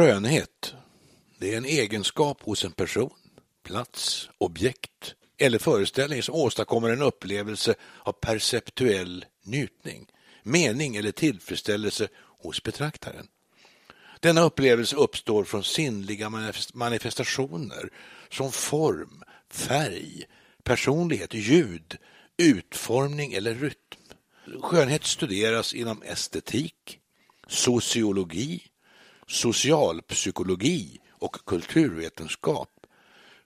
Skönhet, det är en egenskap hos en person, plats, objekt eller föreställning som åstadkommer en upplevelse av perceptuell njutning, mening eller tillfredsställelse hos betraktaren. Denna upplevelse uppstår från sinnliga manifestationer som form, färg, personlighet, ljud, utformning eller rytm. Skönhet studeras inom estetik, sociologi, socialpsykologi och kulturvetenskap.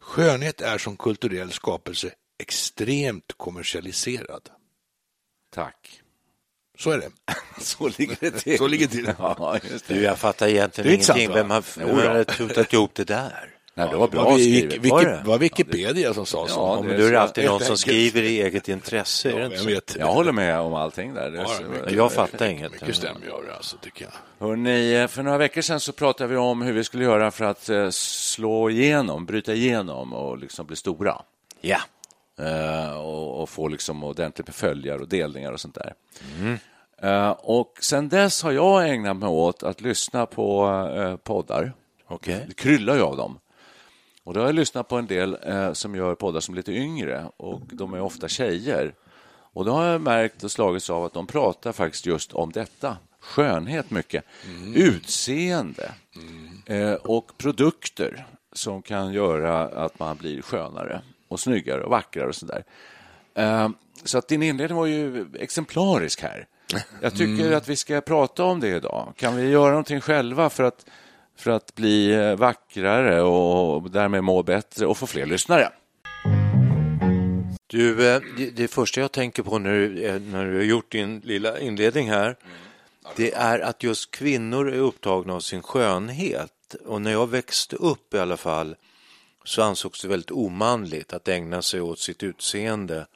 Skönhet är som kulturell skapelse extremt kommersialiserad. Tack. Så är det. Så ligger det till. Så ligger det till. Ja, just det. Du, jag fattar egentligen ingenting. Vem har, vem har tutat ihop det där? Nej, det var bra var, skrivet. Wiki- Var det? var Wikipedia som sa så. Ja, Ja, men då är det alltid någon som skriver i eget intresse. är det Ja, inte jag vet. Jag håller med om allting där. Ja, så- mycket- Jag fattar inget. Mycket stämmer gör det alltså, tycker jag. Hörrni, för några veckor sedan så pratade vi om hur vi skulle göra för att eh, slå igenom, bryta igenom och liksom bli stora. Ja. Eh, och, och få liksom ordentligt med följare och delningar och sånt där. Eh, och sen dess har jag ägnat mig åt att lyssna på eh, poddar. Okej. Det kryllar ju av dem. Och då har jag lyssnat på en del eh, som gör poddar som är lite yngre och de är ofta tjejer. Och då har jag märkt och slagits av att de pratar faktiskt just om detta. Skönhet mycket. Utseende eh, och produkter som kan göra att man blir skönare och snyggare och vackrare och sådär. Eh, så att din inledning var ju exemplarisk här. Jag tycker att vi ska prata om det idag. Kan vi göra någonting själva för att, för att bli eh, vackrare och därmed må bättre och få fler lyssnare? Du, eh, det, första jag tänker på när du, eh, när du har gjort din lilla inledning här, det är att just kvinnor är upptagna av sin skönhet. Och när jag växte upp i alla fall så ansågs det väldigt omanligt att ägna sig åt sitt utseende.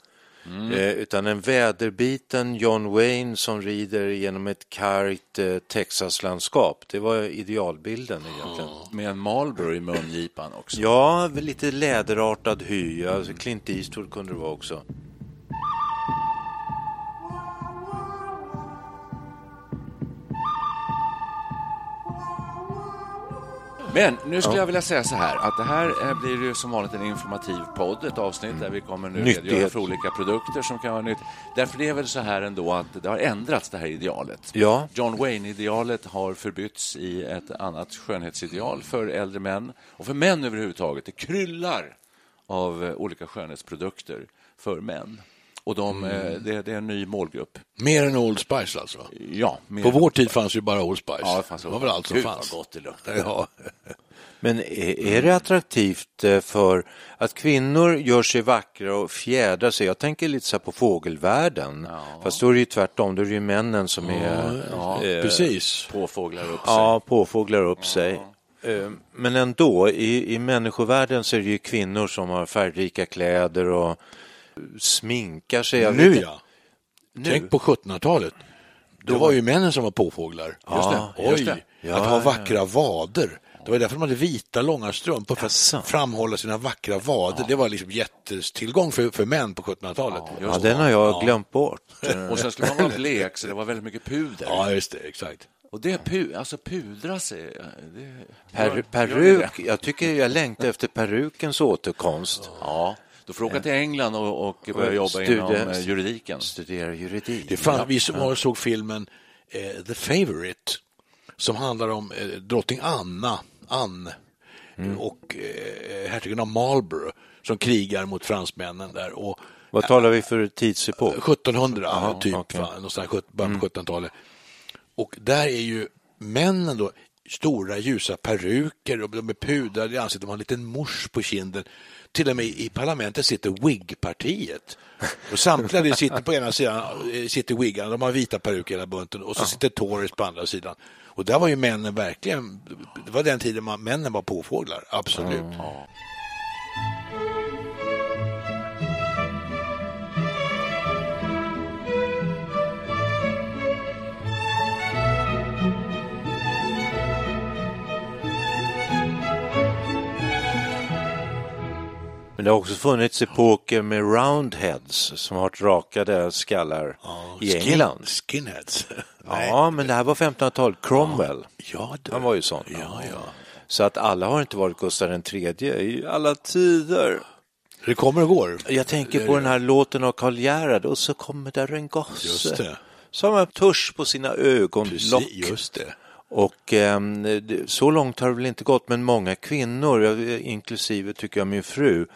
Eh, utan en väderbiten John Wayne som rider genom ett kargt eh, Texaslandskap, det var idealbilden egentligen. Med en Marlboro i mungipan också. Ja, lite läderartad hy. Alltså Clint Eastwood kunde det vara också. Men nu skulle jag vilja säga så här att det här eh, blir ju som vanligt en informativ podd, ett avsnitt där vi kommer nu Nyttighet. redogöra för olika produkter som kan vara nytt. Därför är det väl så här ändå att det har ändrats det här idealet. Ja. John Wayne-idealet har förbytts i ett annat skönhetsideal för äldre män och för män överhuvudtaget. Det kryllar av eh, olika skönhetsprodukter för män. Och de, eh, det, det är en ny målgrupp. Mer än Old Spice alltså. Ja, mer- På vår tid fanns ju bara Old Spice. Ja, det fanns var väl allt som Gud, fanns. vad gott det luktar. Ja. Men är, är det attraktivt eh, för att kvinnor gör sig vackra och fjädrar sig? Jag tänker lite så här på fågelvärlden. Fast då är det ju tvärtom, då är det ju männen som är... Ja, eh, precis. Påfåglar upp sig. Ja, påfåglar upp sig. Men ändå, i, i människovärlden så är det ju kvinnor som har färgrika kläder och sminkar sig. Nu vet- ja. Nu. Tänk på 1700-talet. Det var ju männen som var påfåglar. Ja, Oj, just det. Ja, att ha ja, vackra vader. Det var därför de hade vita långa strumpor för att framhålla sina vackra vader. Det var liksom jättetillgång för, för män på 1700-talet. Ja, den har jag glömt bort. Och sen skulle man vara blek, så det var väldigt mycket puder. Ja, just det. Exakt. Och det pu alltså pudra sig. Det, Per, peruk, det. jag tycker jag längtar efter perukens återkomst. Ja, Då får du åka till England och, och börja jobba studie- inom eh, juridiken. Studera juridik. Det fann, vi som var och såg filmen eh, The Favourite som handlar om eh, drottning Anna, Anne och eh, hertigen av Marlborough som krigar mot fransmännen där. Och Vad talar vi för tidsepok? 1700 Jaha, typ, okej. va, någonstans början på 1700-talet. Och där är ju männen då stora ljusa peruker och de är pudrade i ansiktet, de har en liten mors på kinden. Till och med i parlamentet sitter Whig-partiet. Och samtliga de sitter på ena sidan, eh, sitter Whiggarna, de har vita peruker hela bunten och så sitter Tories på andra sidan. Och där var ju männen verkligen, det var den tiden man, männen var påfåglar, absolut. Men det har också funnits epoker med roundheads som har varit rakade skallar i Skin- England. Skinheads. Ja, men det här var 1500-talet. Cromwell, Ja, du. han var ju sån. Ja, ja. Så att alla har inte varit Gustav III i alla tider. Det kommer och går. Jag tänker på den här låten av Karl Gerhard och så kommer där en gosse Just det. som har tusch på sina ögonlock. Precis, just det. Och det- så långt har det väl inte gått, men många kvinnor, inklusive tycker jag min fru,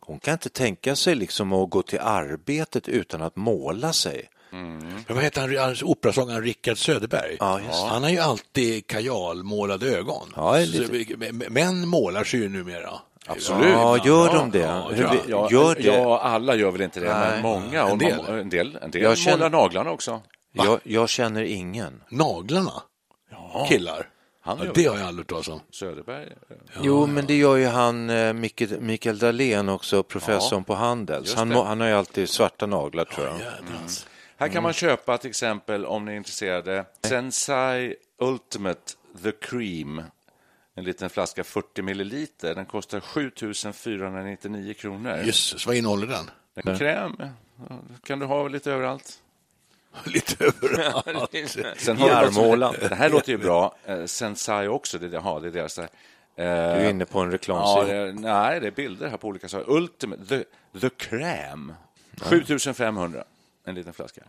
hon kan inte tänka sig liksom att gå till arbetet utan att måla sig. Men vad heter han, han operasångaren Rickard Söderberg? Ja. Han har ju alltid kajalmålade ögon. Ja, m- män målar sig ju numera. Absolut. Ja, gör de det? Ja, ja. Gör det? ja, alla gör väl inte det, Nej. men många. En Och del. en del, en del Jag känner- målar naglarna också. Jag, jag känner ingen. Naglarna? Killar? Han ja, det har jag aldrig hört talas om. Söderberg. eh, Jo, men det gör ju han eh, Mikael, Mikael Dahlén också, professorn Ja, på Handels. Han, han har ju alltid svarta naglar tror jag. Jädrans. Här kan man köpa till exempel, om ni är intresserade, Sensai Ultimate The Cream. En liten flaska 40 milliliter. Den kostar 7 499 kronor. Jösses, vad innehåller den? En kräm ja, kan du ha lite överallt. Lite överallt. Sen har armhålan. Det här låter ju bra. Eh, Sensai också, det, aha, det är deras... där. Du är Eh, inne på en Ja, reklamsida. är, nej, det är bilder här på olika saker. Ultimate, the, the Crème. 7500, en liten flaska.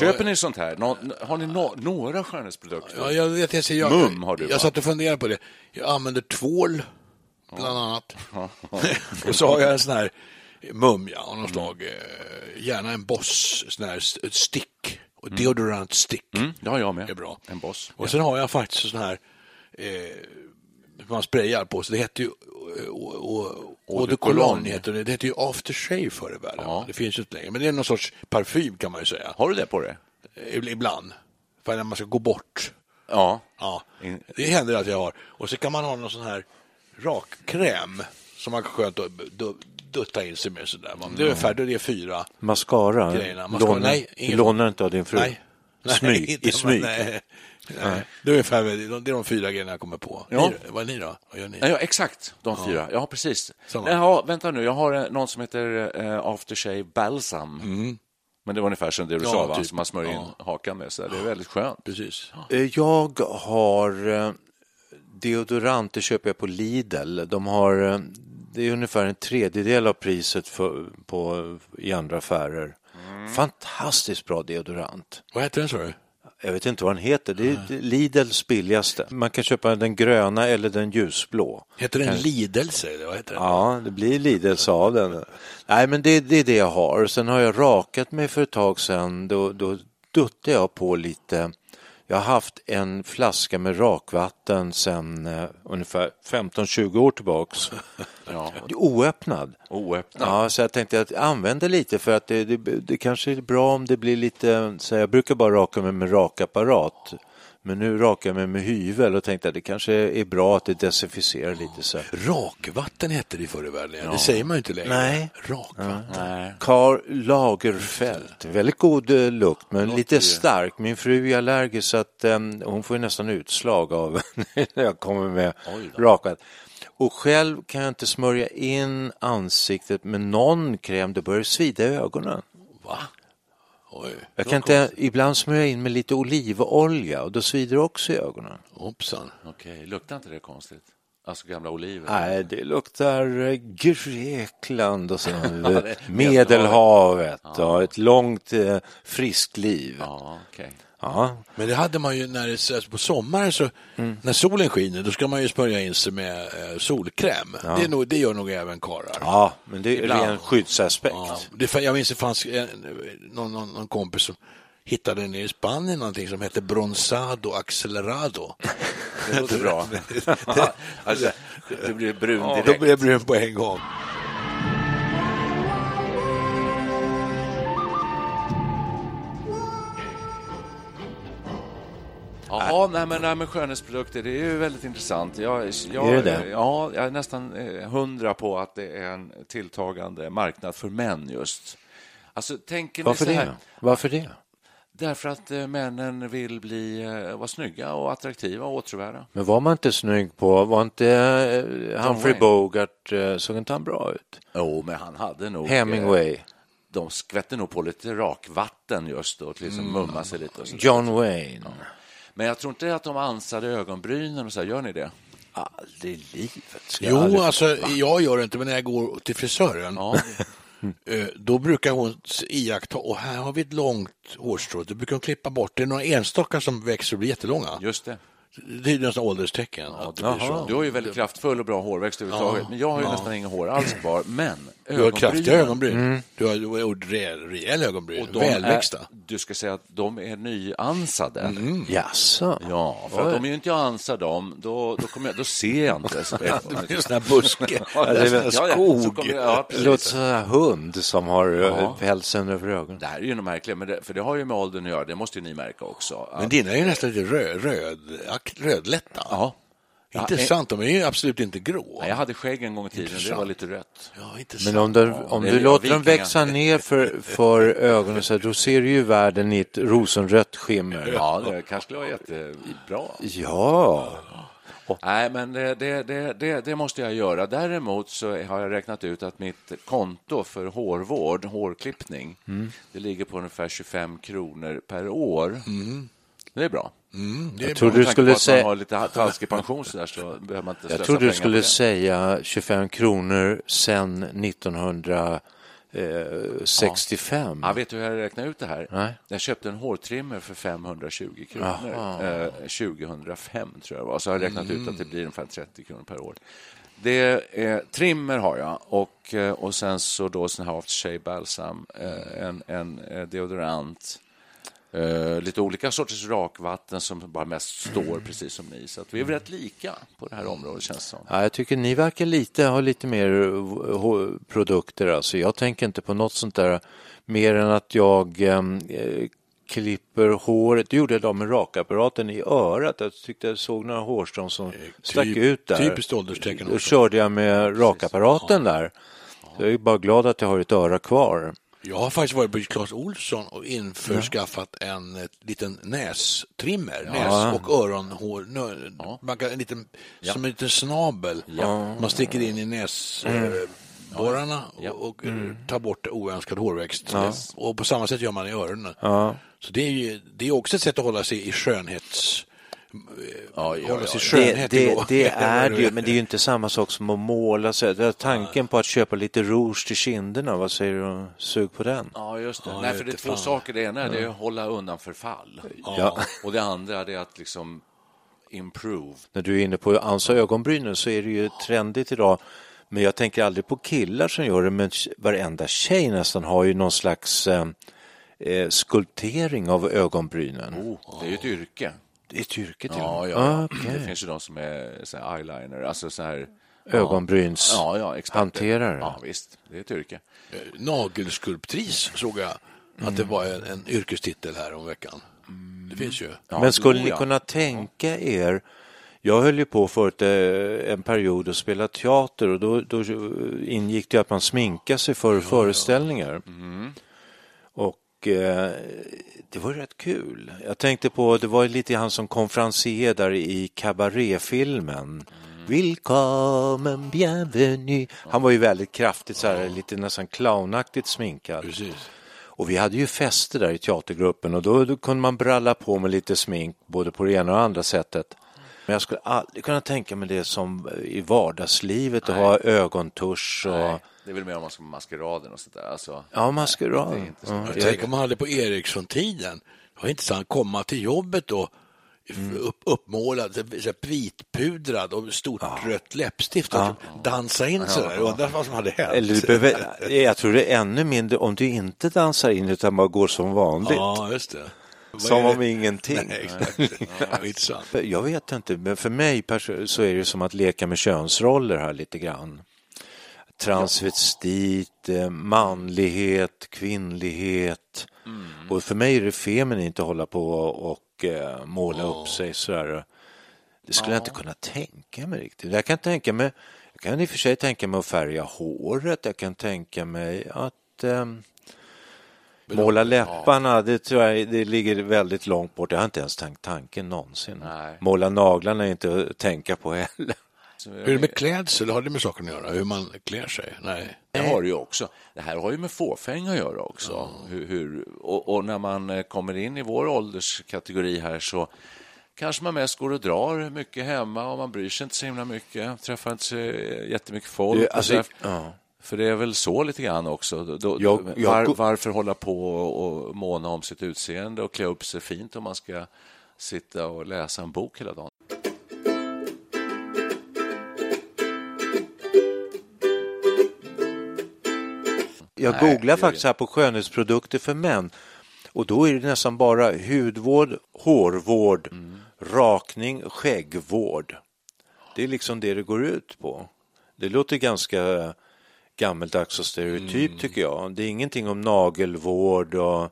Köper ni sånt här? Nå, har ni nå- några skönhetsprodukter? Ja, jag vet, jag, ser- jag, Mum har du, jag va? satt och funderade på det. Jag använder tvål, bland annat. och så har jag en sån här mum, ja, av något slag. Eh, Gärna en Boss, sån här st- stick. Och deodorant stick. Mm, det har jag med. Det är bra. En boss. Och sen har jag faktiskt sån här eh, man sprayar på, så det heter ju eh, Eau de Cologne heter det. Det heter ju aftershave förr i världen. Ja. Det finns ju inte längre. Men det är någon sorts parfym kan man ju säga. Har du det på dig? Eh, Ibland. För när man ska gå bort. Ja. Ja, det händer att jag har. Och så kan man ha någon sån här rakkräm som man kan skönt dutta in sig med sådär. va. Det är ungefär det är fyra. Mascara? Grejerna. Mascara, Lånar, nej, ingen- lånar inte av din fru? Nej. Smyg, inte, i smyg. Nej. Nej. Det är ungefär det är de fyra grejerna jag kommer på. Ja. Ni, vad är ni då? Vad gör ni? Ja, exakt. De fyra. Ja, precis. Samma. Jaha, vänta nu. Jag har eh, någon som heter eh, Aftershave Balsam. Men det var ungefär som det du Ja, sa, va? typ. som man smörjer in hakan med. Så det är väldigt skönt. Precis. Eh, Jag har deodorant, det köper jag på Lidl. De har, det är ungefär en tredjedel av priset för, på, i andra affärer. Fantastiskt bra deodorant. Vad heter den sa du? Jag vet inte vad den heter, det är Lidls billigaste. Man kan köpa den gröna eller den ljusblå. Heter den eller Vad heter den? Ja, det blir Lidls av den. Nej, men det, det är det jag har. Sen har jag rakat mig för ett tag sedan. Då, då duttade jag på lite. Jag har haft en flaska med rakvatten sedan eh, ungefär 15-20 år tillbaks. Ja. Oöppnad. Oöppnad. Ja, så jag tänkte att jag använder lite för att det, det, det kanske är bra om det blir lite, så jag brukar bara raka mig med rakapparat. Men nu rakar jag mig med hyvel och tänkte att det kanske är bra att det desinficerar lite så. Rakvatten hette det förr i världen. Det säger man ju inte längre. Nej. Rakvatten. Nej. Karl Lagerfeld. Väldigt god eh, lukt men lite stark. Min fru är allergisk så att eh, hon får ju nästan utslag av när jag kommer med rakat. Och själv kan jag inte smörja in ansiktet med någon kräm, det börjar svida i ögonen. Va? Oj. Jag kan inte, ibland smörja in med lite olivolja och då svider det också i ögonen. Hoppsan. Okej, luktar inte det konstigt? Alltså gamla oliver? Nej, det luktar eh, Grekland och det- Medelhavet och ett långt eh, friskt liv. Ja, okej. Ja, Men det hade man ju när det, alltså på sommaren, så, när solen skiner, då ska man ju smörja in sig med eh, solkräm. Det, är nog, det gör nog även karlar. ja men det är Ibland. ren skyddsaspekt. Ja, det, jag minns det fanns en, någon, någon, någon kompis som hittade nere i Spanien någonting som hette Bronzado Accelerado. Det låter bra. alltså, det blir brun Då direkt. blev jag brun på en gång. Jaha, nej men, nej men skönhetsprodukter, det är ju väldigt intressant. Jag, jag, Är det det? Ja, jag är nästan eh, hundra på att det är en tilltagande marknad för män just. Alltså, tänker ni Varför så här? det? Varför det? Därför att eh, männen vill bli, eh, vara snygga och attraktiva och åtråvärda. Men var man inte snygg på, var inte Humphrey. Bogart, såg inte han bra ut? Jo, men han hade nog... eh, Hemingway, De skvätte nog på lite rakvatten just och liksom mumma sig lite. John Wayne. Men jag tror inte att de ansade ögonbrynen och så här, gör ni det? Aldrig i livet. Jo, aldrig- alltså jag gör det inte, men när jag går till frisören, Ja, eh, då brukar hon iaktta, och här har vi ett långt hårstrå, då brukar hon klippa bort, det är några enstaka som växer och blir jättelånga. just det. Det är nästan ålderstecken. att så. Du har ju väldigt kraftfull och bra hårväxt överhuvudtaget, men jag har ju nästan inga hår alls kvar. Men Du har kraftiga ögonbryn. Du har, du har rejäl, rejäl ögonbryn, och de välväxta. Är, du ska säga att de är nyansade. Jaså? Ja, för att om jag inte ansar dem, då, då, kommer jag, då ser jag inte. Det är en sån här buske, Ja, det är en ja, ja, skog. jag- ja, Det precis. låter som en hund som har eh, Ja. pälsen över ögonen. Det här är ju något märkligt, men det, för det har ju med åldern att göra, det måste ju ni märka också. Men dina är ju nästan lite röd, röd, rödlätta. Ja. Intressant, de är ju absolut inte grå. Nej, jag hade skägg en gång i tiden, det var lite rött. Ja, intressant. Men om du, om du låter dem växa ner för, för ögonen så här, då ser du ju världen i ett rosenrött skimmer. Ja, det kanske skulle vara jättebra. Ja. Nej, men det, det, det, det, det måste jag göra. Däremot så har jag räknat ut att mitt konto för hårvård, hårklippning, det ligger på ungefär 25 kronor per år. Det är bra. Är Jag trodde du skulle säga... har lite taskig pension så, där, så behöver man inte Jag trodde du skulle säga 25 kronor sedan 1965. Ja, vet du hur jag räknar ut det här? Nej. Jag köpte en hårtrimmer för 520 kronor eh, 2005, tror jag var. Så har jag räknat ut att det blir ungefär 30 kronor per år. Det är, trimmer har jag och, eh, och sen så då sån här aftershave balsam, eh, en, en eh, deodorant, eh, lite olika sorters rakvatten som bara mest står precis som ni. Så att vi är rätt lika på det här området känns det som. Ja, jag tycker ni verkar lite, ha lite mer eh, produkter. Alltså. Jag tänker inte på något sånt där mer än att jag ehm, eh, klipper håret. Det gjorde jag då med rakapparaten i örat. Jag tyckte jag såg några hårstrån som stack typ- ut där. typiskt ålderstecken Då körde jag med rakapparaten där. Så jag är bara glad att jag har ett öra kvar. Jag har faktiskt varit på Clas Olsson och införskaffat en eh, liten nästrimmer, näs och öronhår, nö, man kan, en liten, som en liten snabel. Man sticker in i näsborrarna och, och eh, tar bort oönskad hårväxt. Och på samma sätt gör man i öronen. Så det är ju det är också ett sätt att hålla sig i skönhets... hålla sig Det, skönhet det, lå- det är det ju, men det är ju inte samma sak som att måla sig. Det är tanken på att köpa lite rouge till kinderna, vad säger du? Sug på den? Ja, just det. Ja, Nej, för det är två fan. saker. Det ena är det att hålla undan förfall. Ja. Och det andra är att liksom improve. När du är inne på ansa ögonbrynen så är det ju trendigt idag. Men jag tänker aldrig på killar som gör det, men varenda tjej nästan har ju någon slags eh, eh, skulptering av ögonbrynen. Oh, det är ju ett yrke. Det är ett yrke till Ja, och med. ja. Okej. Det finns ju de som är så här eyeliner, alltså så här... Ögonbryns Ja, ja, experter. hanterare. Ja, visst. Det är ett yrke. Eh, Nagelskulptris såg jag att det var en, en yrkestitel här om veckan. Det finns ju. Ja, Men skulle ni kunna tänka er jag höll ju på förut eh, en period att spela teater och då, då ingick det att man sminkade sig för föreställningar. Mm. Och eh, det var rätt kul. Jag tänkte på, det var lite han som konferencier där i kabaréfilmen. Mm. Willkommen, bienvenue. Han var ju väldigt kraftigt så här, lite nästan clownaktigt sminkad. Precis. Och vi hade ju fester där i teatergruppen och då, då kunde man bralla på med lite smink både på det ena och andra sättet. Men jag skulle aldrig kunna tänka mig det som i vardagslivet, att ha ögontusch och... Nej, det är väl mer om man ska maskeraden och sådär. Alltså, Ja, maskerad. det är inte så Ja, Jag tänker om man hade på Eriksson-tiden. Det var intressant komma till jobbet då upp, uppmålad, vitpudrad och stort rött läppstift och dansa in sådär. Jag undrar vad som hade hänt. Eller du behöver, jag tror det är ännu mindre om du inte dansar in utan bara går som vanligt. Ja, just det. Som om det? ingenting. Nej. Ja, Jag vet inte, men för mig så är det som att leka med könsroller här lite grann. Transvestit, eh, manlighet, kvinnlighet. Och för mig är det feminint att hålla på och eh, måla upp sig sådär. Det skulle jag inte kunna tänka mig riktigt. Jag kan tänka mig, jag kan i och för sig tänka mig att färga håret, jag kan tänka mig att ehm, Måla läpparna, det tror jag det ligger väldigt långt bort. Jag har inte ens tänkt tanken någonsin. Nej. Måla naglarna är inte att tänka på heller. Hur är det med klädsel? Har det med saken att göra? Hur man klär sig? Nej. Det har det ju också. Det här har ju med fåfänga att göra också. Hur, hur, och, och när man eh, kommer in i vår ålderskategori här så kanske man mest går och drar mycket hemma och man bryr sig inte så himla mycket, träffar inte så jättemycket folk. Och alltså, ja. För det är väl så lite grann också. Då, Jag- jag- var, varför hålla på och måna om sitt utseende och klä upp sig fint om man ska sitta och läsa en bok hela dagen? Jag Nej, googlar faktiskt här på skönhetsprodukter för män och då är det nästan bara hudvård, hårvård, rakning, skäggvård. Det är liksom det det går ut på. Det låter ganska gammeldags och stereotyp tycker jag. Det är ingenting om nagelvård och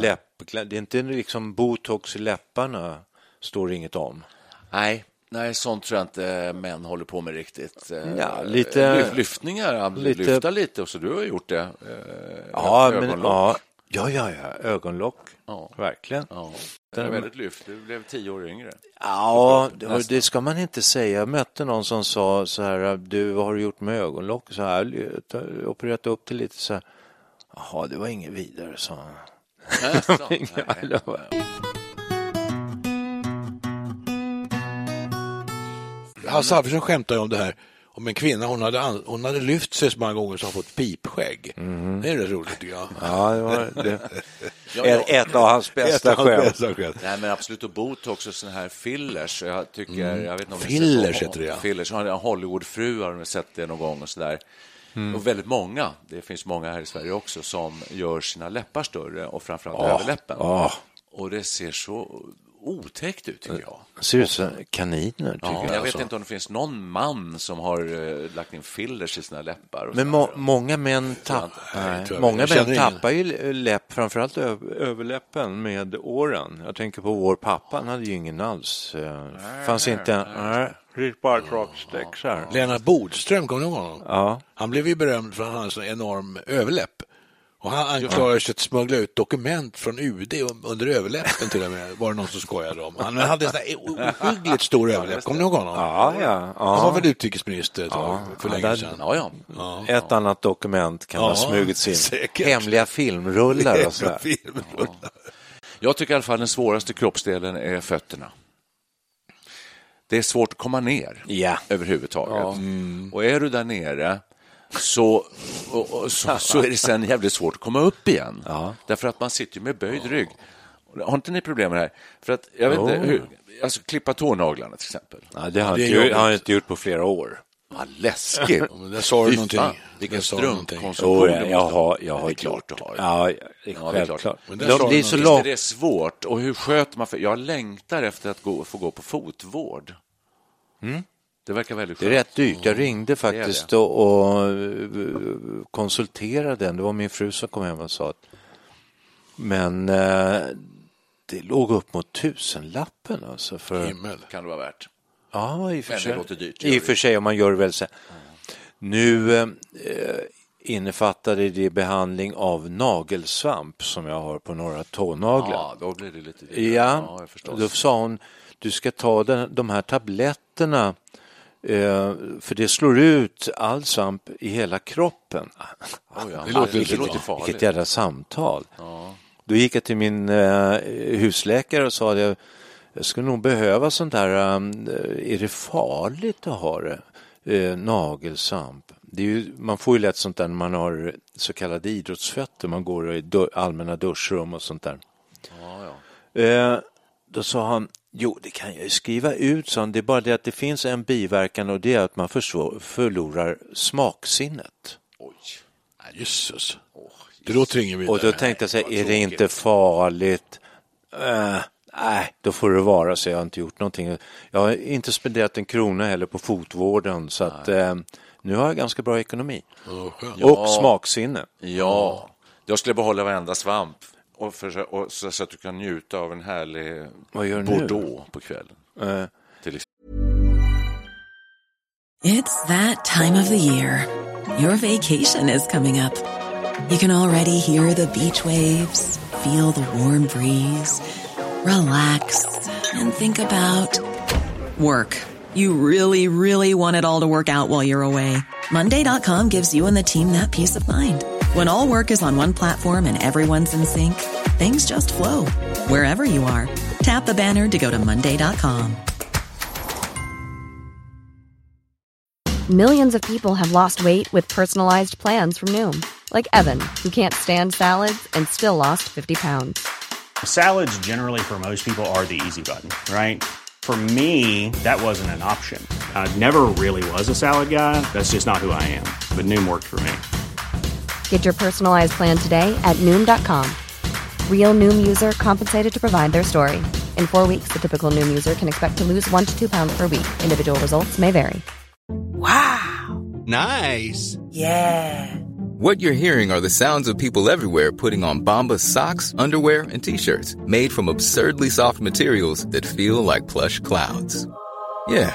läpp. Det är inte liksom botox i läpparna, står det inget om. Nej, nej, sånt tror jag inte män håller på med riktigt. Eh, Ja, lite- lyf- lyftningar, lite- lyfta lite, och så du har gjort det. Eh, Ja, men, ögonlock. ja, ja, ja, ögonlock. Ja. Verkligen. Ja. Det är väldigt lyft. Du blev tio år yngre. Ja, det, det ska man inte säga. Jag mötte någon som sa så här, du vad har du gjort med ögonlock? Så här, opererat upp det lite så här. Jaha, det var inget vidare, sa han. Nej. Hasse Alfredson skämtar ju om det här om en kvinna, hon hade, hon hade lyft sig så många gånger så hon fått pipskägg. Det är rätt roligt tycker jag. ja, det var det. Ja, Ett, ja. ett av hans bästa Ett av hans skämt. Nej, men absolut. Och botox och såna här fillers. Jag tycker, jag vet inte om Mm. Fillers sett- heter det, ja. Fillers. Hollywoodfruar har sett det någon gång och sådär. Mm. Och väldigt många, det finns många här i Sverige också, som gör sina läppar större och framförallt Ja, överläppen. ja. Och det ser så otäckt ut, tycker jag. Ser ut som kaniner, tycker Ja, jag. jag vet inte om det finns någon man som har eh, lagt in fillers i sina läppar. Och Men må, många män, tapp, Nej, nej, många män tappar ju läpp, framförallt överläppen med åren. Jag tänker på vår pappa, han hade ju ingen alls. Eh, fanns inte, nej, riktigt bara. Lennart Bodström, kommer ni ihåg honom? Ja. Han blev ju berömd för att han hade en sån enorm överläpp. Och han anklagades sig att smuggla ut dokument från UD under överläppen till och med, var det någon som skojade om. Han hade en ohyggligt stor överläpp, kommer ni ihåg honom? Ja, ja. Han var ja. väl utrikesminister tag, för Ja, länge sedan. Ja, ja. Ett annat dokument kan Ja, ha smugits in. säkert. Hemliga filmrullar och sådär. Film. Jag tycker i alla fall den svåraste kroppsdelen är fötterna. Det är svårt att komma ner Ja. överhuvudtaget. Och är du där nere så, och, och, så, så är det sen jävligt svårt att komma upp igen. Ja. Därför att man sitter ju med böjd rygg. Har inte ni problem med det här? För att, jag vet inte, Jo. hur, alltså klippa tånaglarna till exempel. Ja, det har är jag inte, har inte gjort på flera år. Vad läskigt. men där sa du någonting. Vilken du jag, har, jag har Det är klart gjort. du har. Ja, det är Ja, det är självklart. klart. Det är så är långt. det svårt? Och hur sköter man? För jag längtar efter att gå, få gå på fotvård. Det verkar väldigt Det är skönt. rätt dyrt. Jag ringde faktiskt och, och eh, konsulterade den. Det var min fru som kom hem och sa att men eh, det låg upp mot tusenlappen alltså för Himmel. kan det vara värt. Ja, i och för Men det sig. låter dyrt, I och för det. sig om man gör det väl så här. Nu eh, innefattade det behandling av nagelsvamp som jag har på några tånaglar. Ja, då blir det lite dyrare. Ja, jag förstår. då sa hon du ska ta den, de här tabletterna för det slår ut all svamp i hela kroppen. Oj, ja. Det låter det, riktigt låter farligt. Vilket jävla samtal. Ja. Då gick jag till min eh, husläkare och sa det, Jag skulle nog behöva sånt där, um, är det farligt att ha det? Eh, nagelsvamp. Det är ju, man får ju lätt sånt där när man har så kallade idrottsfötter, man går i allmänna duschrum och sånt där. Ja, ja. Eh, då sa han, jo det kan jag ju skriva ut, han. det är bara det att det finns en biverkan och det är att man förlorar smaksinnet. Oj. Jösses. Det låter ingen vidare. Och då tänkte jag så här, är det inte farligt? Eh, nej, då får det vara så jag har inte gjort någonting. Jag har inte spenderat en krona heller på fotvården så att eh, nu har jag ganska bra ekonomi. Ja, skönt. Och smaksinne. Ja, jag skulle behålla varenda svamp och för, och så, så att du kan njuta av en härlig Vad gör du nu? På kvällen. Eh, Till. It's that time of the year. Your vacation is coming up. You can already hear the beach waves, feel the warm breeze, relax, and think about work. You really, really want it all to work out while you're away. Monday.com gives you and the team that peace of mind. When all work is on one platform and everyone's in sync, things just flow wherever you are. Tap the banner to go to Monday.com. Millions of people have lost weight with personalized plans from Noom, like Evan, who can't stand salads and still lost 50 pounds. Salads, generally, for most people, are the easy button, right? For me, that wasn't an option. I never really was a salad guy. That's just not who I am. But Noom worked for me. Get your personalized plan today at Noom.com. Real Noom user compensated to provide their story. In four weeks, the typical Noom user can expect to lose one to two pounds per week. Individual results may vary. Wow! Nice. Yeah. What you're hearing are the sounds of people everywhere putting on Bombas socks, underwear, and t-shirts made from absurdly soft materials that feel like plush clouds. Yeah,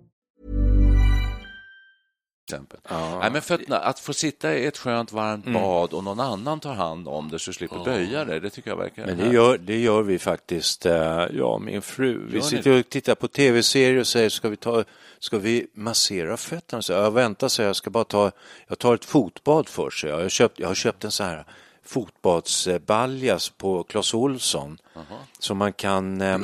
Exempel. Nej, men fötterna, att få sitta i ett skönt varmt bad och någon annan tar hand om det så du slipper böja dig, det tycker jag verkar Men det gör, det gör vi faktiskt, eh, och min fru. Vi sitter och tittar på tv-serier och säger, ska vi, ta, ska vi massera fötterna? Så jag väntar, så jag ska bara ta, jag tar ett fotbad först. Jag har köpt, jag har köpt en sån här fotbadsbaljas på Clas Ohlson. Så man kan... eh?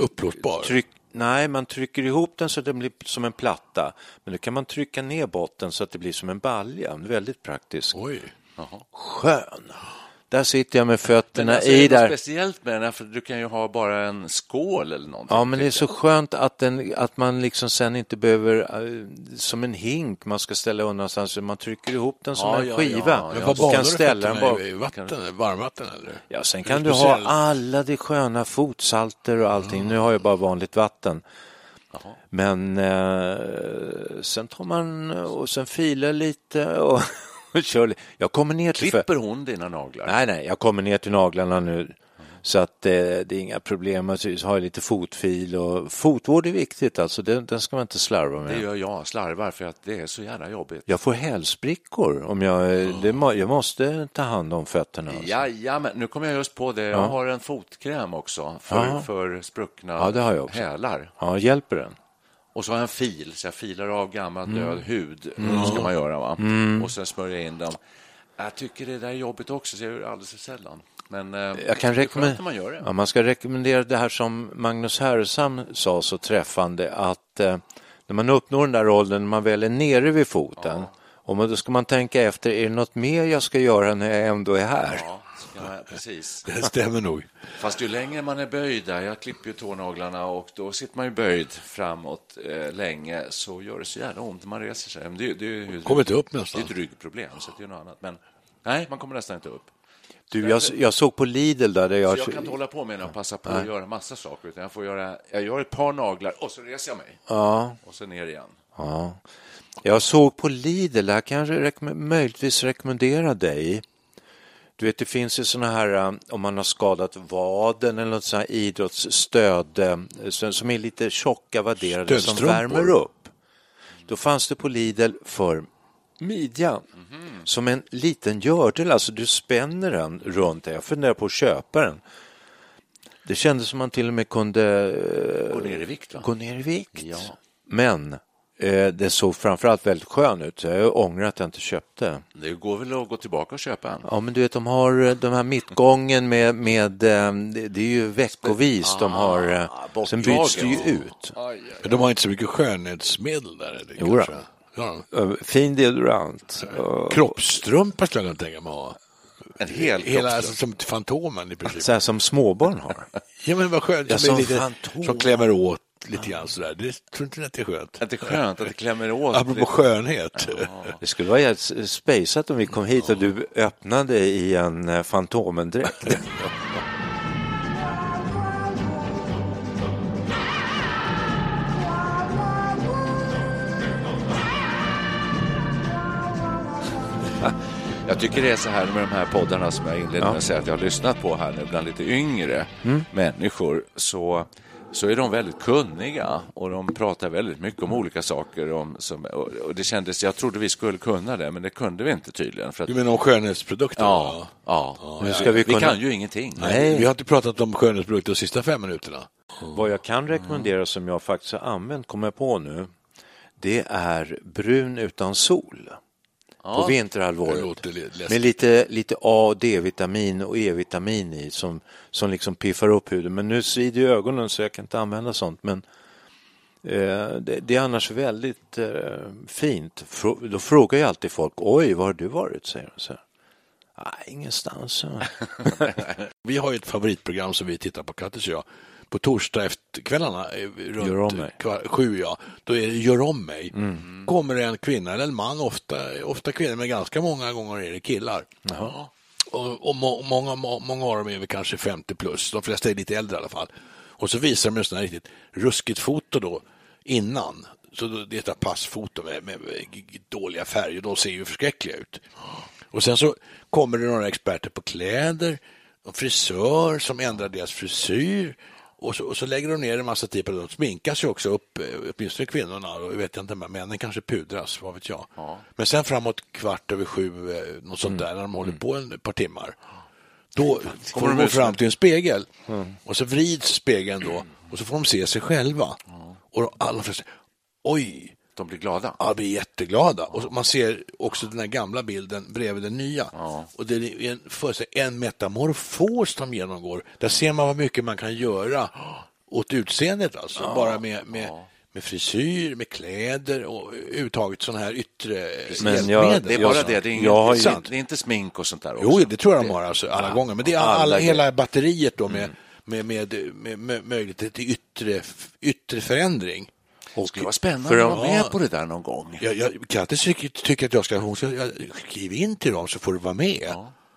Tryck, nej, man trycker ihop den så att den blir som en platta. Men då kan man trycka ner botten så att det blir som en balja. Väldigt praktiskt. Oj. Skön! Där sitter jag med Men fötterna alltså, i är det något där. speciellt med den? här? För du kan ju ha bara en skål eller någonting. Ja, men det är så jag. skönt att, den, att man liksom sen inte behöver, eh, som en hink man ska ställa undan så man trycker ihop den som Ja, en ja, skiva. ja, Men ja. badar kan du ställa den bara. i? vatten? Varmvatten eller? Ja, sen kan du ha speciell- alla de sköna fotsalter och allting. Nu har jag bara vanligt vatten. Men eh, sen tar man och sen filar lite och, och kör. Jag kommer ner till... Klipper hon dina naglar? Nej, nej, jag kommer ner till naglarna nu. Så att eh, det är inga problem. Så har jag lite fotfil och fotvård är viktigt alltså. Den, den ska man inte slarva med. Det gör jag, slarvar, för att det är så jävla jobbigt. Jag får hälsprickor om jag, eh, det, jag måste ta hand om fötterna. Alltså. Jajamän, nu kommer jag just på det. Jag Ja. har en fotkräm också för, Ja. för spruckna Ja, det har jag också. hälar. Ja, hjälper den? Och så har jag en fil, så jag filar av gammal Mm. död hud. Det ska man göra, va? Och sen smörjer jag in dem. Jag tycker det där är jobbigt också, så jag gör det alldeles för sällan. Men eh, Jag kan rekommendera, man gör det. ja, man ska rekommendera det här som Magnus Härenstam sa så träffande att eh, när man uppnår den där åldern, när man väl är nere vid foten, och man, då ska man tänka efter, är det något mer jag ska göra när jag ändå är här? Ja, jag, precis. Det stämmer nog. Fast ju längre man är böjd där, jag klipper ju tånaglarna och då sitter man ju böjd framåt eh, länge så gör det så jävla ont när man reser sig. Men det, det, är ju- Kommer inte upp Det är nästan. ett ryggproblem, så det är något annat. Men nej, man kommer nästan inte upp. Du, jag, jag såg på Lidl där, där Så jag... jag kan inte hålla på med det och passa på att göra massa saker, utan jag får göra, jag gör ett par naglar och så reser jag mig. Ja, Och så ner igen. ja. Jag såg på Lidl, där kan jag rekomm- möjligtvis rekommendera dig. Du vet, det finns ju såna här, eh, om man har skadat vaden eller något sånt här idrottsstöd eh, som är lite tjocka vadderade som värmer upp. Då fanns det på Lidl för midjan. Som en liten gördel, alltså du spänner den runt dig. Jag funderar på att köpa den. Det kändes som man till och med kunde Gå ner i vikt, va? gå ner i vikt. Ja. Men eh, det såg framförallt väldigt skön ut, så jag ångrar att jag inte köpte. Det går väl att gå tillbaka och köpa en. Ja, men du vet, de har eh, de här mittgången med, med eh, det är ju veckovis de har, eh, sen byts det ju ut. Men de har inte så mycket skönhetsmedel där. Eller, Jo kanske? Ja. Fin deodorant. Kroppstrumpa skulle jag kunna tänka mig att ha. En hel Hela, alltså, som Fantomen i princip. Så här som småbarn har. Ja, men vad skönt. Ja, som, som lite, som klämmer åt lite grann sådär. Det tror inte att det är skönt? Att det är skönt att det klämmer åt. Apropå skönhet. Det skulle vara jävligt spejsat om vi kom hit och du öppnade i en eh, Fantomendräkt. Jag tycker det är så här med de här poddarna som jag inledde med Ja. att säga att jag har lyssnat på här nu bland lite yngre Mm. människor så, så är de väldigt kunniga och de pratar väldigt mycket om olika saker. Om, som, och, det kändes, jag trodde vi skulle kunna det, men det kunde vi inte tydligen. För att, Du menar om skönhetsprodukter? ja, ja. Nu ska vi vi kunna- kan ju ingenting. Nej. Vi har inte pratat om skönhetsprodukter de sista fem minuterna. Vad jag kan rekommendera som jag faktiskt har använt, kommer jag på nu, det är brun utan sol. På Det vinterhalvåret. Med lite, lite A och D-vitamin och E-vitamin i som, som liksom piffar upp huden. Men nu svider ju ögonen så jag kan inte använda sånt. Men eh, det, det är annars väldigt eh, fint. Frå, då frågar ju alltid folk, oj, var har du varit? Säger de så här. Nej, ingenstans. Vi har ju ett favoritprogram som vi tittar på, Kattis och jag. På torsdag efterkvällarna, eh, runt kvar- sju, ja. Då är det Gör om mig. Mm. Kommer det en kvinna eller en man, ofta, ofta kvinnor, men ganska många gånger är det killar. Och, och må, många, må, många av dem är väl kanske 50 plus, de flesta är lite äldre i alla fall. Och så visar de en sån här riktigt ruskigt foto då, innan. Så då, det är ett passfoto med, med, med dåliga färger, de ser ju förskräckliga ut. Och sen så kommer det några experter på kläder, en frisör som ändrar deras frisyr och så, och så lägger de ner en massa tid på det. De sminkas ju också upp, eh, åtminstone kvinnorna, och jag vet inte, men männen kanske pudras, vad vet jag. Men sen framåt kvart över sju, eh, något sånt där, när de håller på en par timmar, då får de gå fram till en spegel. Och så vrids spegeln då och så får de se sig själva. Och alla flesta, oj, De blir glada. Ja, blir jätteglada. Och man ser också den här gamla bilden bredvid den nya. Och det är en, för sig, en metamorfos de genomgår. Där ser man vad mycket man kan göra åt utseendet, alltså. Bara med, med, med frisyr, med kläder och uttaget sådana här yttre Men jag-. Det är bara det, det är, inget, jag har det, ju- är, det är inte smink och sånt där också. Jo, det tror jag de har alltså, alla gånger. Men det är all, alla alla, hela batteriet då med, med, med, med, med möjlighet till yttre, yttre förändring. Det skulle vara spännande för att vara med på det där någon gång. Jag, jag, Kattis tycker, att jag ska, hon ska jag, skriv in till dem så får du vara med.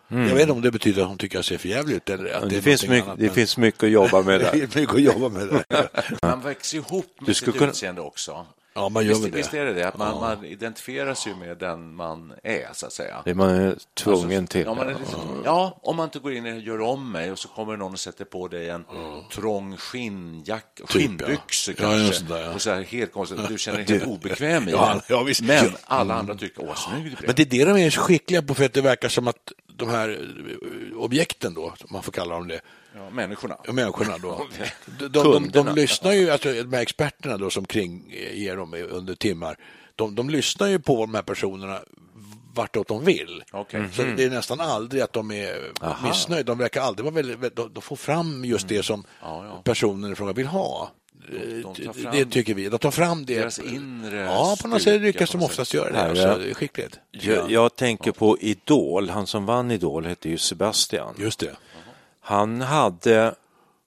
Jag vet inte om det betyder att hon tycker att jag ser för jävligt ut eller att Det, det, är finns mycket, annat, det men- finns mycket att jobba med det där. finns mycket att jobba med det. Man växer ihop med Du sitt skulle kunna- utseende också. Ja, man gör Visst, det. visst är det det, att man, man identifieras ju med den man är, så att säga. Det är man är tvungen till. Ja, liksom, ja, om man inte går in och gör om mig och så kommer någon och sätter på dig en trång skinnjack, skinnbyxor ja. Ja, kanske. det där, ja. Och så här helt konstigt, du känner dig helt obekväm i Ja, ja, visst. Men Ja. alla andra tycker, åh, snygg du. Men det är det de är skickliga på för att det verkar som att de här eh, objekten då, man får kalla dem det, Ja, människorna. Ja, människorna då. De, de, de, de lyssnar ju, alltså de här experterna då som kringger dem under timmar, de, de lyssnar ju på de här personerna vartåt de vill. Okej. Så det är nästan aldrig att de är missnöjda. De verkar aldrig vara väldigt, de, de får fram just det som Ja, ja. personen i fråga vill ha. de tar fram det tycker vi. De tar fram det. deras inre Ja, på något sätt lyckas de oftast göra det. Alltså, det är skickligt. Jag, jag tänker på Idol, han som vann Idol hette ju Sebastian. Just det. Han hade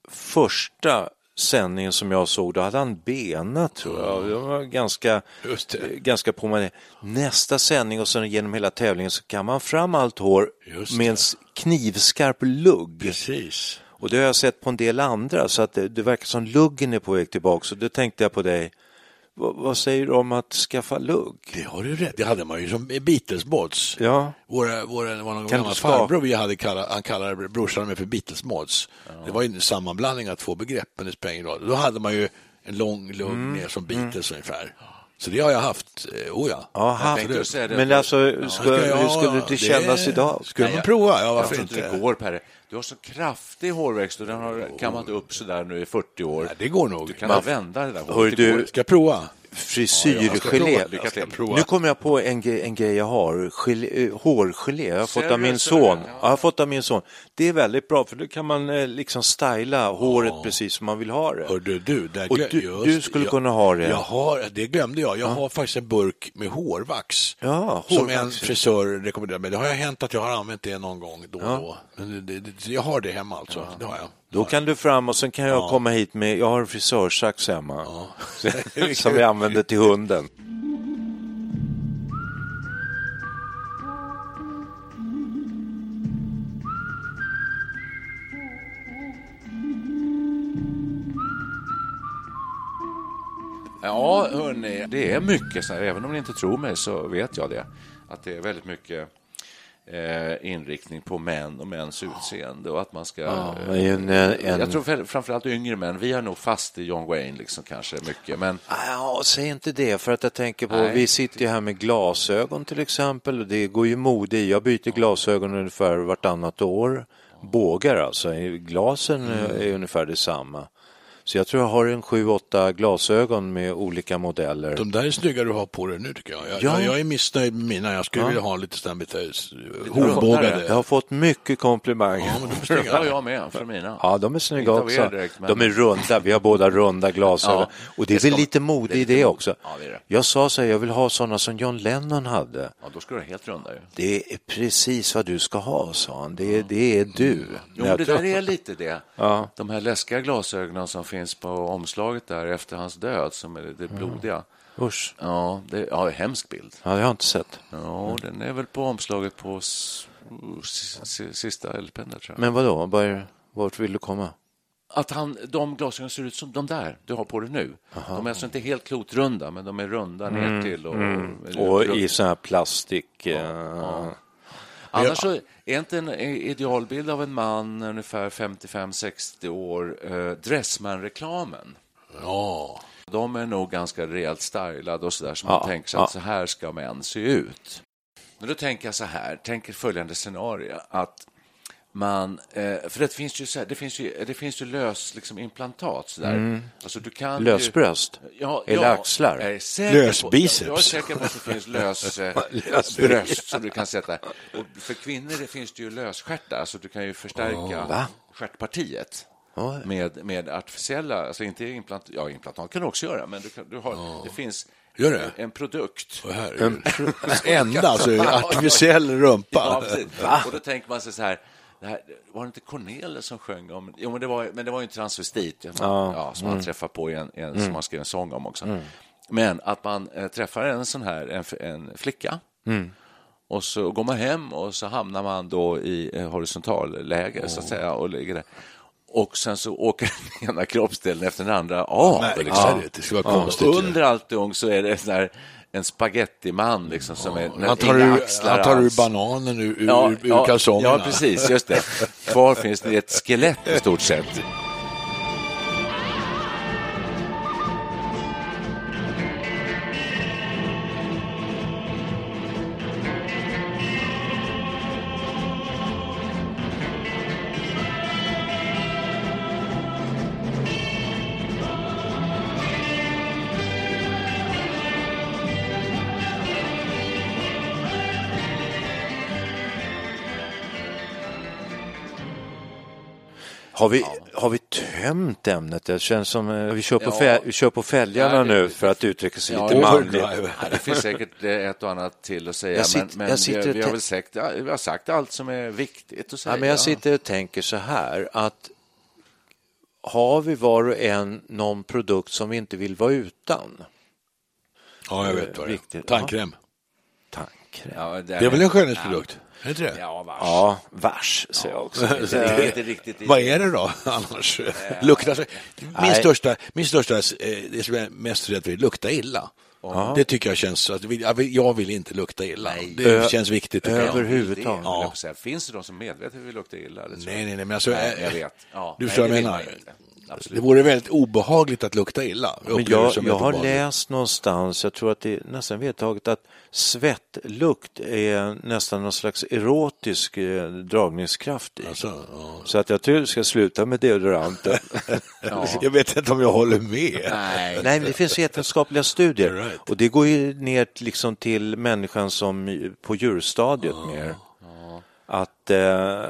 första sändningen som jag såg, då hade han benat tror jag. Det var ganska, det. ganska på. Nästa sändning och sen genom hela tävlingen så kan man fram allt hår Just med en knivskarp lugg. Precis. Och det har jag sett på en del andra så att det, det verkar som luggen är på väg tillbaka. Så då tänkte jag på dig, vad, säger du om att skaffa lugg? Det har du rätt. Det hade man ju som Beatles-mods. Ja, Våra, våra, gamla du skapa- farbror vi hade kallat, han kallade brorsan med för Beatles-mods. Det var ju en sammanblandning av två begrepp, men det spelar ingen roll. Då hade man ju en lång lugg ner som Beatles ungefär. Så det har jag haft, eh, oh ja. Ja, Jag det. Men alltså, Ja, ska, ska jag- hur skulle det kännas idag? Skulle Nej, man jag- prova? Ja, Jag varför tror inte inte? det går, Perre. Du har så kraftig hårväxt och den har kammat upp så där nu i 40 år. Ja, det går nog. Du kan Man- vända det där Hör håret. Du- Ska jag prova? Frisyrgelé. Prova. Nu kommer jag på en, grej- en grej jag har. Gelé, eh, hårgelé. Jag har fått av min son. Ja. Jag har fått av min son. Det är väldigt bra för då kan man eh, liksom styla håret precis som man vill ha det. Hörde du, där Och du- just- du skulle jag- kunna ha det. Jag har, det glömde jag. Jag har faktiskt en burk med hårvax. Ja, Som hårvax. en frisör rekommenderar mig. Det har jag hänt att jag har använt det någon gång då och Ja. då. Men det, det, det, jag har det hemma alltså. Det har jag. Då kan du fram och sen kan jag komma hit med, jag har en frisörsax hemma. som vi använder till hunden. Ja, hörni, det är mycket, så här, även om ni inte tror mig så vet jag det, att det är väldigt mycket eh, inriktning på män och mäns utseende och att man ska... Ja, eh, en- en- Jag tror framförallt yngre män, vi är nog fast i John Wayne liksom kanske mycket, men Ja, säg inte det, för att jag tänker på, Nej. vi sitter ju här med glasögon till exempel, och det går ju mode i. Jag byter glasögon ungefär vartannat år. Bågar alltså, glasen är ungefär detsamma. Så jag tror jag har en sju, åtta glasögon med olika modeller. De där är snygga du har på dig nu tycker jag. Jag, Ja. jag, jag är missnöjd med mina. Jag skulle Ja. vilja ha lite sådär lite eh, Jag har fått mycket komplimanger. Ja, men de är snygga. jag med för mina. Ja, de är snygga också. direkt, men- De är runda, vi har båda runda glasögon. Ja, och det är ska väl man- lite mode i det också. Ja, det det. Jag sa så här, jag vill ha sådana som John Lennon hade. Ja, då ska du ha helt runda ju. Det är precis vad du ska ha, sa han. Det, är- det är du. Jo, Jag det där är lite det. Ja. De här läskiga glasögonen som finns på omslaget där efter hans död, som är det blodiga. Usch. Ja, det ja, hemsk bild. Ja, det har jag inte sett. Ja, den är väl på omslaget på sista LPn där, tror jag. Men vad då? Var är- Vart vill du komma? Att han, de glasögonen ser ut som de där du har på dig nu. De är alltså inte helt klotrunda, men de är runda ner till. Och, Mm. Och i sån här plastik... eh, Annars så är inte en idealbild av en man ungefär 55-60 år eh, Dressman-reklamen. Ja. De är nog ganska rejält stylade och så där, så Ja, man tänker sig ja. att så här ska män se ut. Men då tänker jag så här, tänker följande scenario, att man, eh, för det finns ju, så här, det finns ju, det finns ju lös liksom, implantat så där. Alltså, du kan ju- Lösbröst? Ja, Eller ja, axlar? Jag är säker Lösbiceps? På, jag är säker på att det finns lös, eh, bröst som du kan sätta. Och för kvinnor det finns det ju lösstjärtar, alltså du kan ju förstärka Va? stjärtpartiet. Med, med artificiella, alltså inte implant, ja implantat kan du också göra, men du kan, du har, det finns Gör det? en produkt. Åh, herregud. Enda, alltså artificiell rumpa. Ja. Och då tänker man sig så här, det här, var det inte Cornelis som sjöng om... Jo, men det var, men det var ju en transvestit ja. Ja, som man träffar på i en, en, som man skrev en sång om också. Men att man eh, träffar en sån här en, en flicka och så går man hem och så hamnar man då i eh, horisontalläge så att säga och ligger där. Och sen så åker den ena kroppsdelen efter den andra av. Liksom. ja, det vara konstigt. Och under allting så är det sån här, en spagettiman liksom, som är Han tar, ur, axlar han tar ur bananen ur, ur, Ja, ur ja, kalsongerna. Ja, precis. Just det. Kvar finns det ett skelett i stort sett. Har vi, har vi tömt ämnet? Det känns som eh, vi kör på, Ja. fä, vi kör på fälgarna Ja, det- nu för att uttrycka sig lite det- manligt. Ja, det finns säkert eh, ett och annat till att säga, sitter- men, men vi, vi har väl sagt, ja, vi har sagt allt som är viktigt att säga. Ja, men jag sitter och tänker så här att har vi var och en någon produkt som vi inte vill vara utan? Ja, jag vet vad det är. Viktigt. Tandkräm. Tandkräm. Ja, Det är väl en skönhetsprodukt? Är det? Ja, vars. Ja, vars, säger jag också. Det är inte riktigt Vad är det då annars? Lukta, så- min, Nej. största, min största, eh, det som jag är mest rädd för, är lukta illa. Det tycker jag känns, jag vill, inte lukta illa. Det Ö- känns viktigt. överhuvudtaget. Ja. ja. Finns det de som medvetet vill lukta illa? Nej, nej, nej, men alltså, Nej, eh, jag vet. Ja, du nej, förstår vad jag menar. Inte. Det vore väldigt obehagligt att lukta illa. Men jag, jag har läst någonstans, jag tror att det är nästan vedtaget att svettlukt är nästan någon slags erotisk eh, dragningskraft i. Alltså, ja. Så att jag tror du ska sluta med deodoranten. Jag vet inte om jag håller med. Nej. Nej, men det finns vetenskapliga studier Right. och det går ju ner liksom till människan som på djurstadiet mer. Att eh,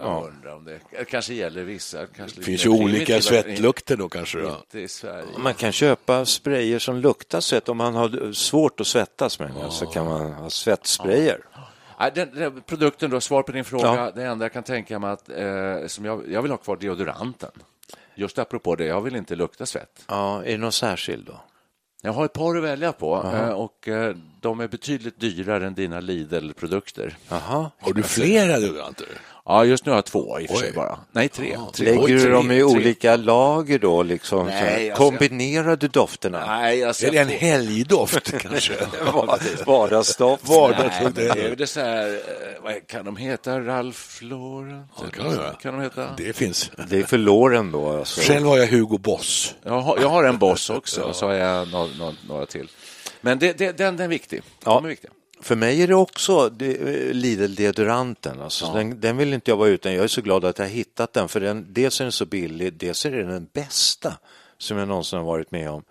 Jag undrar om det det kanske gäller vissa. Kanske Det finns ju olika svettlukter då kanske. Då. Inte i Sverige. man kan köpa sprayer som luktar svett. Om man har svårt att svettas med det, så kan man ha svettsprayer. Nej, den, den produkten då, svar på din fråga. Ja. Det enda jag kan tänka mig att eh, som jag, jag vill ha kvar deodoranten. Just apropå det, jag vill inte lukta svett. Ja, är det någon särskild då? Jag har ett par att välja på eh, och eh, de är betydligt dyrare än dina Lidl-produkter. Har du flera deodoranter? Ja, just nu har jag två i och för sig bara. Nej, tre. tre. Lägger Oj, du dem i tre. olika lager då? Liksom, Nej, alltså- Kombinerar du dofterna? Nej, alltså, Är det en helgdoft kanske? Vardagsdoft? Vardagsdoft. Nej, det är väl så här, eh, vad kan de heta? Ralph Lauren? Ja, det kan de. Kan de heta? Det finns. Det är för låren då. Alltså. Själv har jag Hugo Boss. Jag har, jag har en boss också, och så har jag några, några, till. Men det, det, den, den är viktig. Ja. De är viktiga. För mig är det också eh, Lidl-deodoranten. Alltså, den, den vill inte jag vara utan. Jag är så glad att jag har hittat den. För den, dels är den så billig, dels är den den bästa som jag någonsin har varit med om.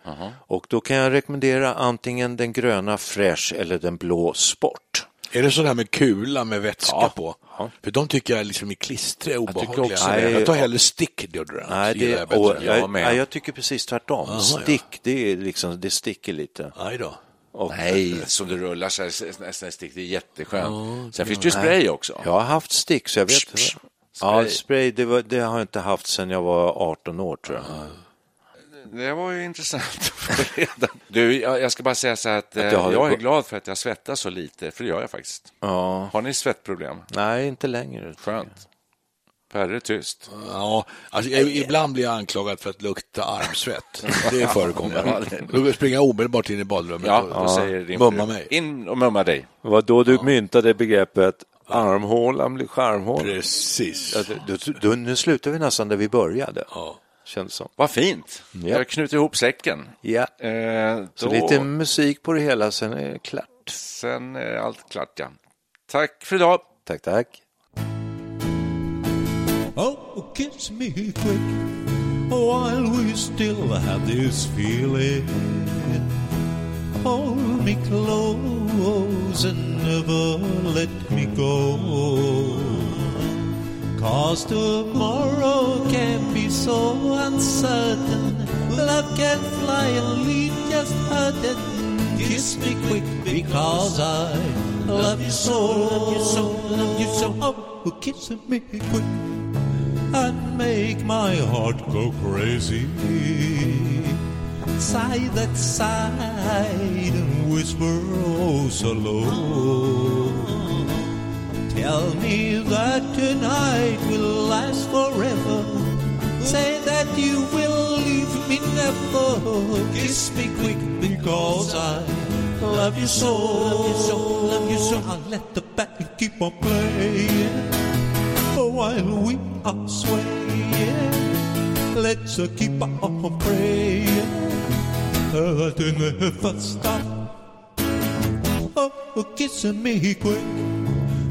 Och då kan jag rekommendera antingen den gröna Fresh eller den blå Sport. Är det sån här med kula med vätska Ja. på? Ja. För de tycker jag liksom är klistriga och obehagliga. också Jag, det. tar hellre stick deodorant. Nej, det, jag och, Jag jag, nej, jag tycker precis tvärtom. ja. Stick, det, är liksom, det sticker lite. Aj då. Och, Nej, som du rullar så här, nästan stick. Det är jätteskönt. Sen finns det ju spray också. Jag har haft stick så jag vet. Spray. Ja, spray det, var, det har jag inte haft sedan jag var 18 år tror jag. Det var ju intressant att Du, jag, ska bara säga så här att, eh, jag har- jag är glad för att jag svettas så lite, för det gör jag faktiskt. Ja, Har ni svettproblem? nej inte längre. Skönt. Perre tyst. Ja, alltså, jag, ibland blir jag anklagad för att lukta armsvett. Det förekommer. Då springer jag omedelbart in i badrummet Ja, och då säger din mumma mig. In och mumma dig. Det var då du myntade begreppet armhålan blir skärmhål. Precis. Ja, du, du, du, nu slutar vi nästan där vi började. Ja. Känns som. Vad fint. Ja. Jag knuter ihop säcken. Ja. Eh, Så då, lite musik på det hela, sen är det klart. Sen är allt klart, ja. Tack för idag. Tack, tack. Kiss me quick while we still have this feeling. Hold me close and never let me go. Cause tomorrow can be so uncertain. Love can fly and leave just hurting. Kiss me quick because I love you so, love you so, love you so. Oh, kiss me quick and make my heart go crazy. Sigh that sigh and whisper oh so low. Tell me that tonight will last forever. Say that you will leave me never. Kiss me quick because I love you so. Love you so, love you so. I'll let the band keep on playing while we are swaying. Let's keep on praying that it never stop. Oh, kiss me quick.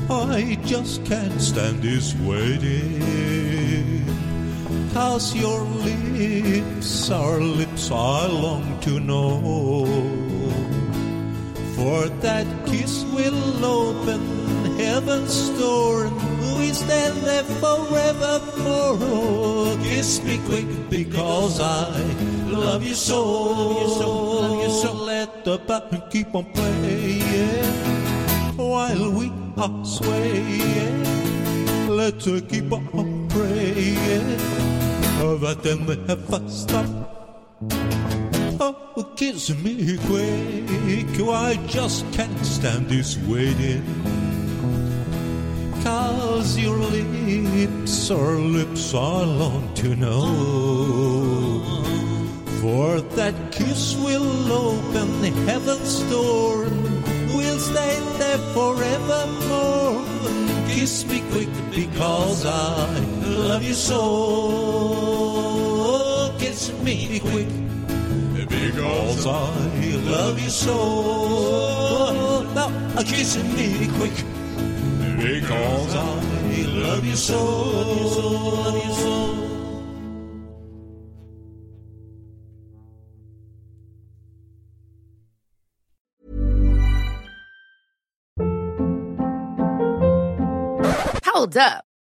I just can't stand this waiting. Cause your lips are lips I long to know. For that kiss will open heaven's door we stand there forevermore. Oh, kiss me quick because I love you so. Love you so, love you so. Let the band keep on playing while we are swaying. Let's uh, keep on praying that they never stop. Oh, kiss me quick. I just can't stand this waiting. Cause your lips are lips I long to know. For that kiss will open heaven's door. We'll stay there forevermore. Kiss me quick because I love you so. kiss me quick because I love you so. Now, kiss me quick because I love you so. Love you so. Hold up.